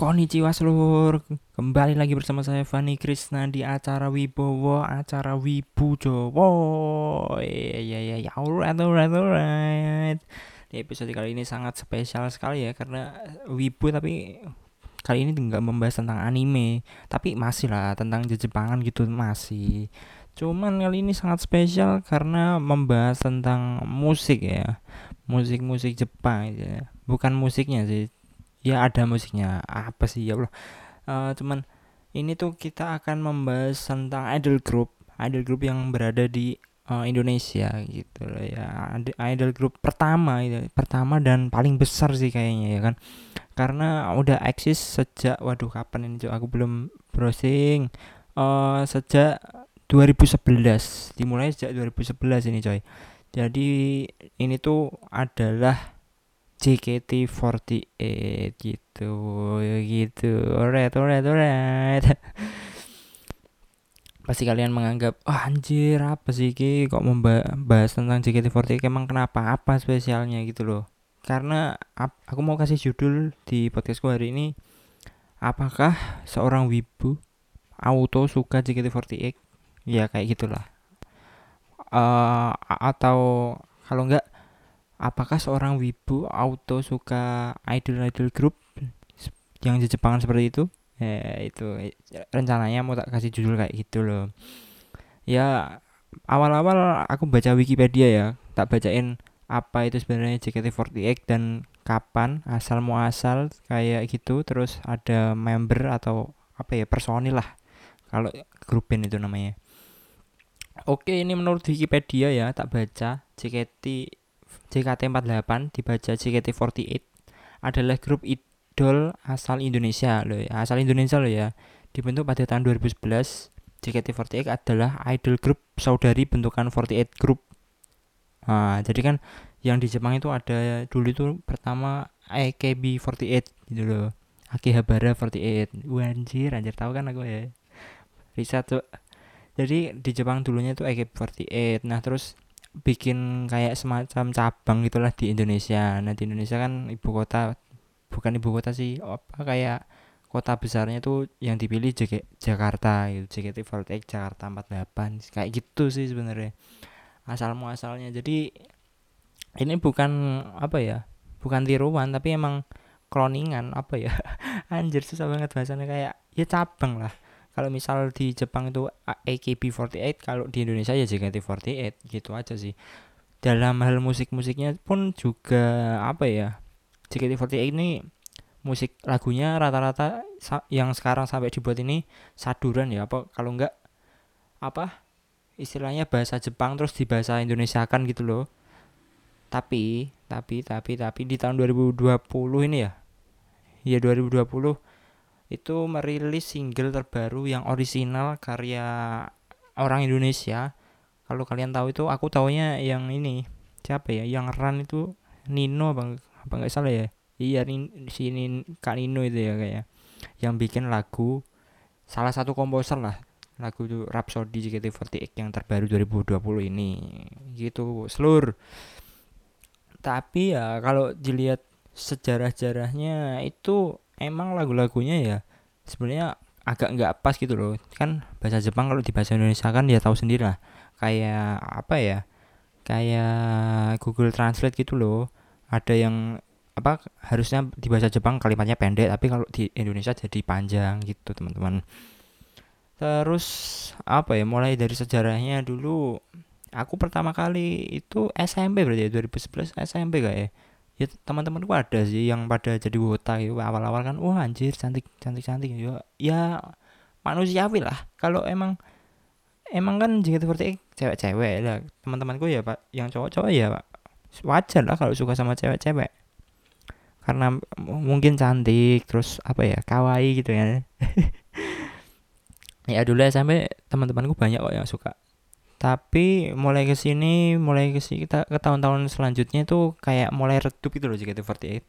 Konnichiwa seluruh Kembali lagi bersama saya Fani Krisna di acara Wibowo Acara Wibu Jowo Ya ya ya ya alright alright alright. Di episode kali ini sangat spesial sekali ya Karena Wibu tapi kali ini nggak membahas tentang anime. Tapi masih lah tentang Jepangan gitu masih. Cuman kali ini sangat spesial karena membahas tentang musik ya. Musik-musik Jepang ya Bukan musiknya sih ya ada musiknya. Apa sih? Ya Allah. Uh, cuman ini tuh kita akan membahas tentang idol group. Idol group yang berada di uh, Indonesia gitu loh ya. Idol group pertama itu pertama dan paling besar sih kayaknya ya kan? Karena udah eksis sejak waduh kapan ini aku belum browsing. Uh, sejak 2011 dimulai sejak 2011 ini coy. Jadi ini tuh adalah JKT48 gitu gitu. Alright alright alright. Pasti kalian menganggap oh anjir apa sih Ki? Kok membahas tentang JKT48 emang kenapa? Apa spesialnya? Gitu loh. Karena aku mau kasih judul di podcastku hari ini apakah seorang wibu auto suka JKT48 ya kayak gitulah. Uh, atau kalau enggak apakah seorang wibu auto suka idol-idol grup yang di Jepangan seperti itu? Ya itu rencananya mau tak kasih judul kayak gitu loh. Ya awal-awal aku baca Wikipedia ya. Tak bacain apa itu sebenarnya JKT48 dan kapan asal muasal kayak gitu. Terus ada member atau apa ya personil lah. Kalau grup band itu namanya. Oke ini menurut Wikipedia ya tak baca JKT JKT48 dibaca JKT48 adalah grup idol asal Indonesia loh ya. Asal Indonesia loh ya. Dibentuk pada tahun 2011, JKT48 adalah idol grup saudari bentukan 48 Group. Nah, jadi kan yang di Jepang itu ada dulu itu pertama AKB48 gitu loh. Akihabara 48. Wah, anjir, anjir tahu kan aku ya. Riset tuh. Jadi di Jepang dulunya itu AKB48. Nah, terus bikin kayak semacam cabang gitulah di Indonesia. Nah di Indonesia kan ibu kota bukan ibu kota sih apa kayak kota besarnya tuh yang dipilih JK, Jakarta gitu JKT48 Jakarta 48 kayak gitu sih sebenarnya asal muasalnya jadi ini bukan apa ya bukan tiruan tapi emang kloningan apa ya anjir susah banget bahasanya kayak ya cabang lah kalau misal di Jepang itu AKB48 kalau di Indonesia ya JKT48 gitu aja sih. Dalam hal musik-musiknya pun juga apa ya JKT48 ini musik lagunya rata-rata yang sekarang sampai dibuat ini saduran ya apa kalau enggak apa istilahnya bahasa Jepang terus di bahasa Indonesia kan gitu loh. Tapi tapi tapi tapi di tahun 2020 ini ya ya 2020 itu merilis single terbaru yang original karya orang Indonesia. Kalau kalian tahu itu aku taunya yang ini siapa ya? Yang Ran itu Nino bang apa nggak salah ya? Iya nih si Kak Nino itu ya kayak yang bikin lagu salah satu komposer lah lagu itu Rhapsody JKT48 yang terbaru 2020 ini gitu seluruh tapi ya kalau dilihat sejarah-sejarahnya itu emang lagu-lagunya ya sebenarnya agak nggak pas gitu loh. Kan bahasa Jepang kalau di bahasa Indonesia kan dia tahu sendiri lah. Kayak apa ya? Kayak Google Translate gitu loh. Ada yang apa harusnya di bahasa Jepang kalimatnya pendek tapi kalau di Indonesia jadi panjang gitu teman-teman. Terus apa ya mulai dari sejarahnya dulu. Aku pertama kali itu SMP berarti ya 2011 SMP gak ya ya teman-temanku ada sih yang pada jadi wota gitu. Awal-awal kan wah anjir cantik cantik cantik. Ya ya manusiawi lah kalau emang emang kan jika seperti cewek-cewek lah. Teman-temanku ya pak yang cowok-cowok ya pak wajar lah kalau suka sama cewek-cewek. Karena mungkin cantik terus apa ya kawaii gitu ya ya dulu sampai teman-temanku banyak kok yang suka tapi mulai ke sini mulai ke sini kita ke tahun-tahun selanjutnya itu kayak mulai redup itu loh JKT48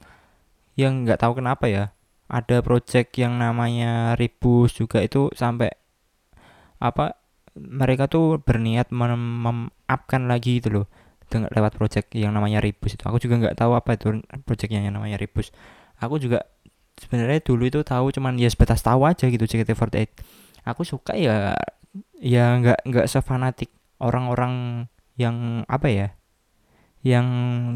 yang nggak tahu kenapa ya. Ada project yang namanya Ribus juga itu sampai apa mereka tuh berniat mem-upkan lagi itu loh dengan lewat project yang namanya Ribus itu. Aku juga nggak tahu apa itu projectnya yang namanya Ribus. Aku juga sebenarnya dulu itu tahu cuman ya sebatas tahu aja gitu JKT48 aku suka ya ya nggak nggak sefanatik orang-orang yang apa ya yang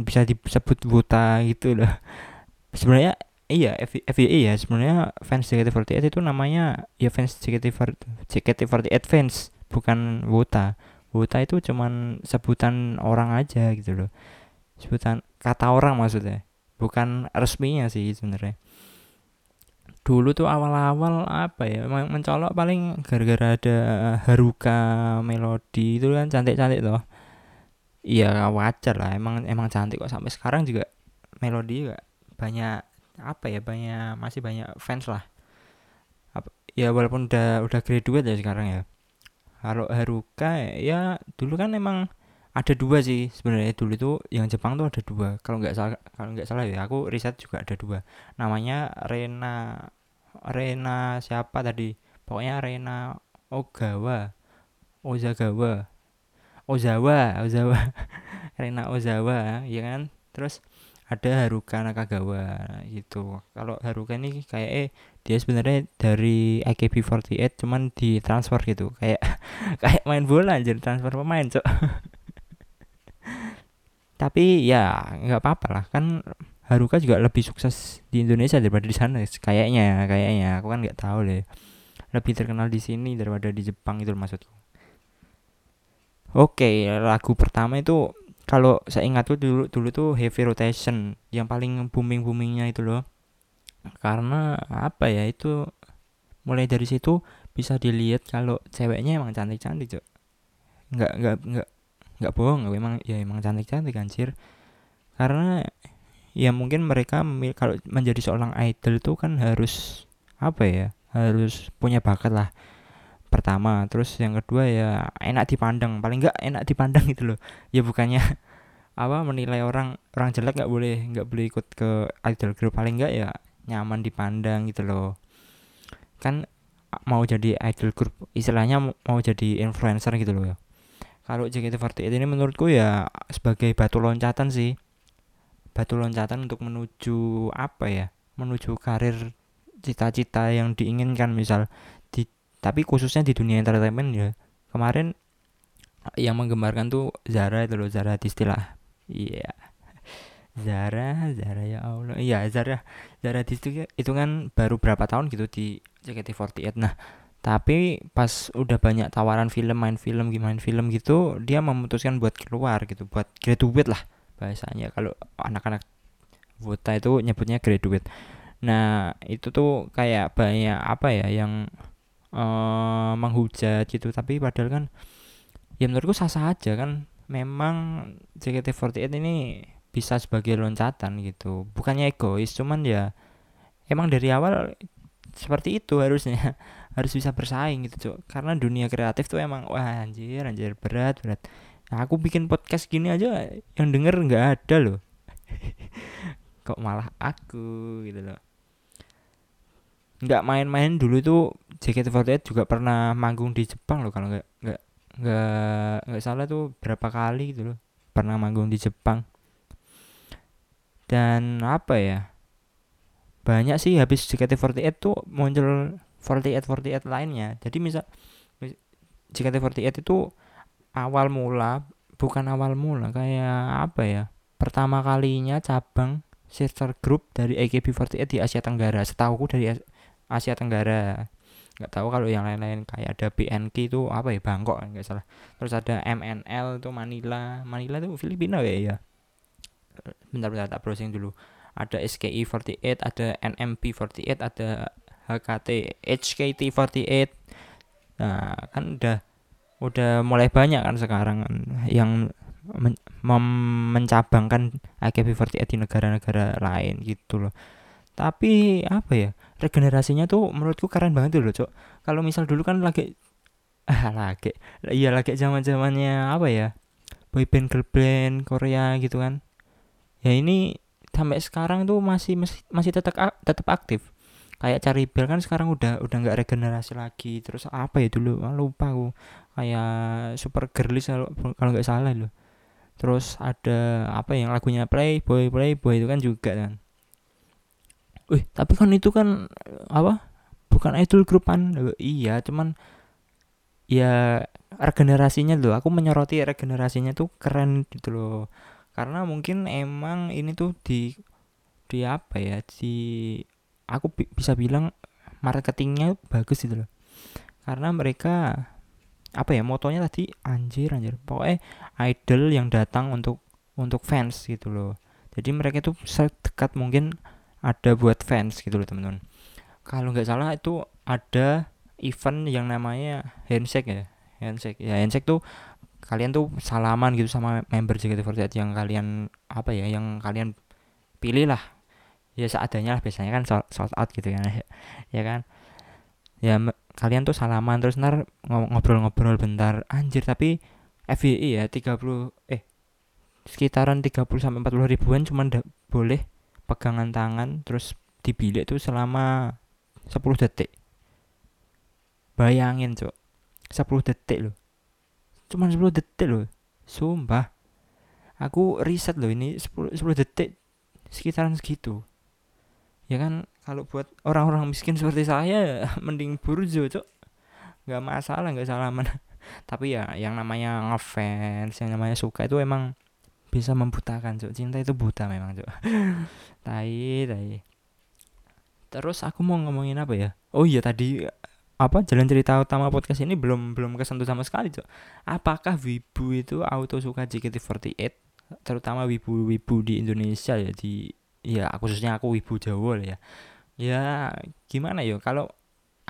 bisa disebut buta gitu loh. Sebenarnya iya FVE ya sebenarnya fans JKT48 itu namanya ya fans JKT48 JKT48 fans bukan buta. Buta itu cuman sebutan orang aja gitu loh. Sebutan kata orang maksudnya bukan resminya sih sebenarnya dulu tuh awal-awal apa ya mencolok paling gara-gara ada Haruka melodi itu kan cantik-cantik loh iya wajar lah emang emang cantik kok. Sampai sekarang juga melodi juga banyak apa ya banyak masih banyak fans lah. Apa, ya walaupun udah udah graduate ya sekarang ya. Kalau Haruka ya dulu kan emang ada dua sih sebenarnya. Dulu itu yang Jepang tuh ada dua. Kalau nggak salah kalau nggak salah ya aku riset juga ada dua. Namanya Rena Rena siapa tadi? Pokoknya Rena Ogawa. Ozagawa. Ozawa Ozawa. Rena Ozawa ya kan? Terus ada Haruka Nakagawa gitu. Kalau Haruka ini kayak eh dia sebenarnya dari AKB48 cuman ditransfer gitu. Kayak kayak main bola jadi transfer pemain cok tapi ya nggak apa-apa lah. Kan Haruka juga lebih sukses di Indonesia daripada di sana kayaknya kayaknya. Aku kan nggak tahu deh. Lebih terkenal di sini daripada di Jepang itu maksudku. Oke lagu pertama itu kalau saya ingat tuh dulu dulu tuh heavy rotation yang paling booming boomingnya itu loh. Karena apa ya itu mulai dari situ bisa dilihat kalau ceweknya emang cantik cantik cok nggak nggak nggak nggak bohong emang ya emang cantik cantik anjir. Karena ya mungkin mereka kalau menjadi seorang idol itu kan harus apa ya harus punya bakat lah. Pertama terus yang kedua ya enak dipandang paling enggak enak dipandang gitu loh. Ya bukannya apa menilai orang orang jelek nggak boleh nggak boleh ikut ke idol group paling enggak ya nyaman dipandang gitu loh. Kan mau jadi idol group istilahnya mau jadi influencer gitu loh. ya kalau JKT48 ini menurutku ya sebagai batu loncatan sih. Batu loncatan untuk menuju apa ya? Menuju karir cita-cita yang diinginkan misal tapi khususnya di dunia entertainment ya. Kemarin yang menggembarkan tuh Zara itu loh Zara Distilah. Iya. Yeah. Zara Zara ya Allah. Iya Zara. Zara Distilah itu kan baru berapa tahun gitu di JKT48 nah tapi pas udah banyak tawaran film main film gimana film gitu dia memutuskan buat keluar gitu buat graduate lah bahasanya. Kalau anak-anak Vota itu nyebutnya graduate. Nah itu tuh kayak banyak apa ya yang uh, menghujat gitu. Tapi padahal kan ya menurutku sah-sah aja kan. Memang JKT48 ini bisa sebagai loncatan gitu. Bukannya egois cuman ya emang dari awal seperti itu harusnya harus bisa bersaing gitu cok karena dunia kreatif tuh emang wah anjir anjir berat berat. Nah, aku bikin podcast gini aja yang denger nggak ada loh. Kok malah aku gitu loh. Nggak main-main dulu tuh JKT48 juga pernah manggung di Jepang loh kalau nggak nggak nggak nggak salah tuh berapa kali gitu loh pernah manggung di Jepang. Dan apa ya banyak sih habis JKT48 tuh muncul 48 48 lainnya. Jadi misal JKT48 itu awal mula bukan awal mula kayak apa ya pertama kalinya cabang sister group dari AKB48 di Asia Tenggara setahu dari Asia Tenggara. Nggak tahu kalau yang lain-lain kayak ada BNK itu apa ya Bangkok nggak salah. Terus ada MNL itu Manila Manila itu Filipina ya ya bentar-bentar tak browsing dulu. Ada SKI 48 ada NMP 48 ada HKT HKT 48 nah kan udah udah mulai banyak kan sekarang yang men mencabangkan AKB48 di negara-negara lain gitu loh. Tapi apa ya regenerasinya tuh menurutku keren banget loh cok. Kalau misal dulu kan lagi ah lagi iya lagi zaman zamannya apa ya boyband girl band Korea gitu kan. Ya ini sampai sekarang tuh masih masih, masih tetap tetap aktif kayak cari bel kan sekarang udah udah nggak regenerasi lagi terus apa ya dulu ah, lupa aku kayak super girlish kalau nggak salah loh terus ada apa yang lagunya play boy play boy itu kan juga kan Wih, tapi kan itu kan apa? Bukan idol grupan. Iya, cuman ya regenerasinya loh. Aku menyoroti regenerasinya tuh keren gitu loh. Karena mungkin emang ini tuh di di apa ya? Di aku bi bisa bilang marketingnya bagus gitu loh. Karena mereka apa ya motonya tadi anjir anjir. Pokoknya idol yang datang untuk untuk fans gitu loh. Jadi mereka tuh sedekat mungkin ada buat fans gitu loh teman-teman. Kalau nggak salah itu ada event yang namanya handshake ya handshake. Ya handshake tuh kalian tuh salaman gitu sama member JKT48 yang kalian apa ya yang kalian pilih lah ya seadanya lah biasanya kan sold out gitu kan ya kan? Ya kalian tuh salaman terus ntar ngobrol-ngobrol bentar. Anjir tapi FYI ya 30 eh sekitaran 30 sampai 40 ribuan cuman boleh pegangan tangan terus di bilik tuh selama 10 detik. Bayangin cok 10 detik loh. Cuman 10 detik loh. Sumpah. Aku riset loh ini 10, 10 detik sekitaran segitu ya kan kalau buat orang-orang miskin seperti saya mending burjo cok nggak masalah nggak salaman. Tapi ya yang namanya ngefans yang namanya suka itu emang bisa membutakan cok cinta itu buta memang cok tai tai. Terus aku mau ngomongin apa ya? Oh iya tadi apa jalan cerita utama podcast ini belum belum kesentuh sama sekali cok apakah wibu itu auto suka JKT48 terutama wibu-wibu di Indonesia ya di ya khususnya aku wibu Jawa lah ya. Ya gimana ya? Kalau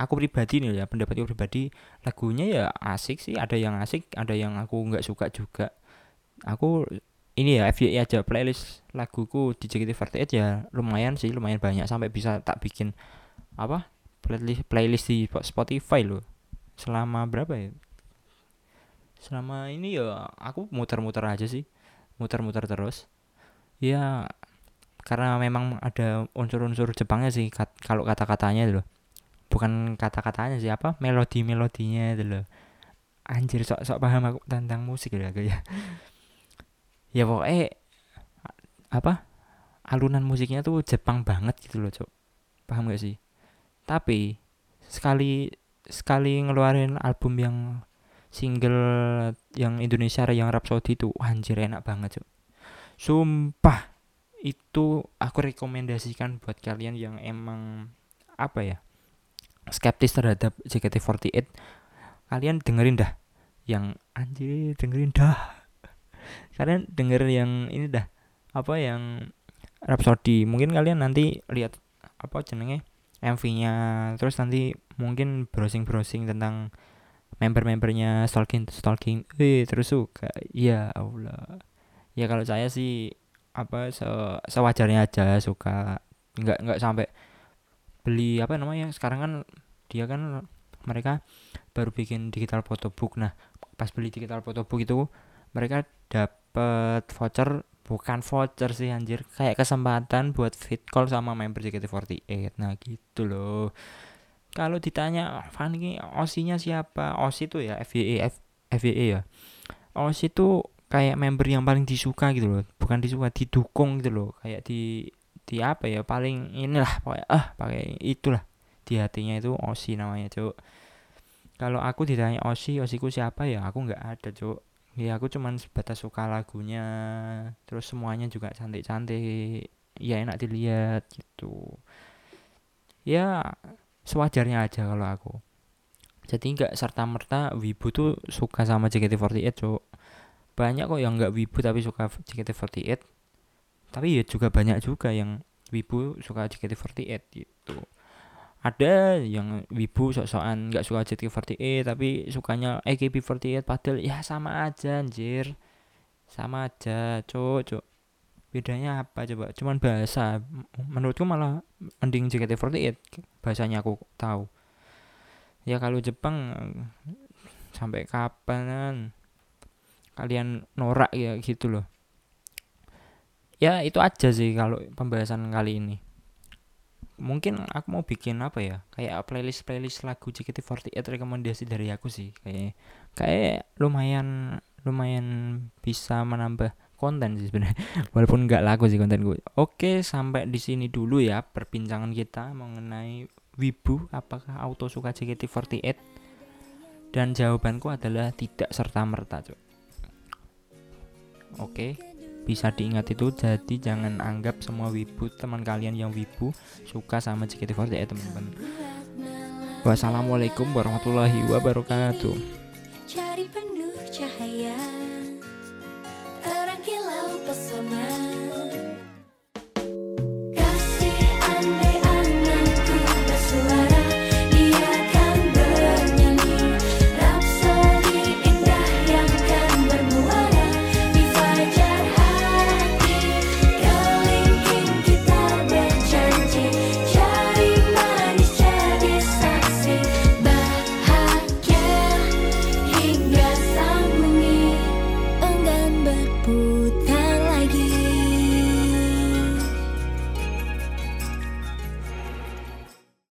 aku pribadi nih ya pendapatku pribadi lagunya ya asik sih. Ada yang asik ada yang aku nggak suka juga. Aku ini ya FYI aja playlist laguku di JKT48 ya lumayan sih lumayan banyak. Sampai bisa tak bikin apa playlist playlist di Spotify loh. Selama berapa ya? Selama ini ya aku muter-muter aja sih. Muter-muter terus. Ya karena memang ada unsur-unsur Jepangnya sih kat, kalau kata-katanya loh. Bukan kata-katanya sih apa melodi-melodinya itu loh. Anjir sok-sok paham aku tentang musik ya ya. Ya pokoknya apa alunan musiknya tuh Jepang banget gitu loh cok paham gak sih? Tapi sekali sekali ngeluarin album yang single yang Indonesia yang Rhapsody itu anjir enak banget cok sumpah itu aku rekomendasikan buat kalian yang emang apa ya skeptis terhadap JKT48 kalian dengerin dah yang anjir dengerin dah. Kalian denger yang ini dah apa yang Rhapsody. Mungkin kalian nanti lihat apa jenenge MV-nya terus nanti mungkin browsing-browsing tentang member-membernya stalking stalking eh terus suka ya Allah. Ya kalau saya sih apa se sewajarnya aja suka. Nggak nggak sampai beli apa namanya sekarang kan dia kan mereka baru bikin digital photobook nah pas beli digital photobook itu mereka dapat voucher bukan voucher sih anjir kayak kesempatan buat fit call sama member JKT48 nah gitu loh. Kalau ditanya Fanny osinya siapa? Osi itu ya FYE F, FYE ya. Osi itu kayak member yang paling disuka gitu loh. Bukan disuka didukung gitu loh. Kayak di di apa ya paling inilah pokoknya ah pakai itulah. Di hatinya itu osi namanya cuk. Kalau aku ditanya osi osiku siapa? Ya aku nggak ada cuk. Ya aku cuman sebatas suka lagunya terus semuanya juga cantik-cantik. Ya enak dilihat gitu. Ya sewajarnya aja kalau aku. Jadi nggak serta merta wibu tuh suka sama JKT48 cok banyak kok yang nggak wibu tapi suka JKT48 tapi ya juga banyak juga yang wibu suka JKT48 gitu. Ada yang wibu sok-sokan nggak suka JKT48 tapi sukanya AKB48 padahal ya sama aja anjir. Sama aja cok cok bedanya apa coba? Cuman bahasa. Menurutku malah mending JKT48 bahasanya aku tahu. Ya kalau Jepang sampai kapan kalian norak ya gitu loh. Ya itu aja sih kalau pembahasan kali ini. Mungkin aku mau bikin apa ya? Kayak playlist playlist lagu JKT48 rekomendasi dari aku sih kayak kayak lumayan lumayan bisa menambah konten sih sebenarnya. Walaupun nggak laku sih konten gue oke sampai di sini dulu ya perbincangan kita mengenai wibu apakah auto suka JKT48 dan jawabanku adalah tidak serta merta cok oke bisa diingat itu jadi jangan anggap semua wibu teman kalian yang wibu suka sama JKT48 teman-teman. Wassalamualaikum warahmatullahi wabarakatuh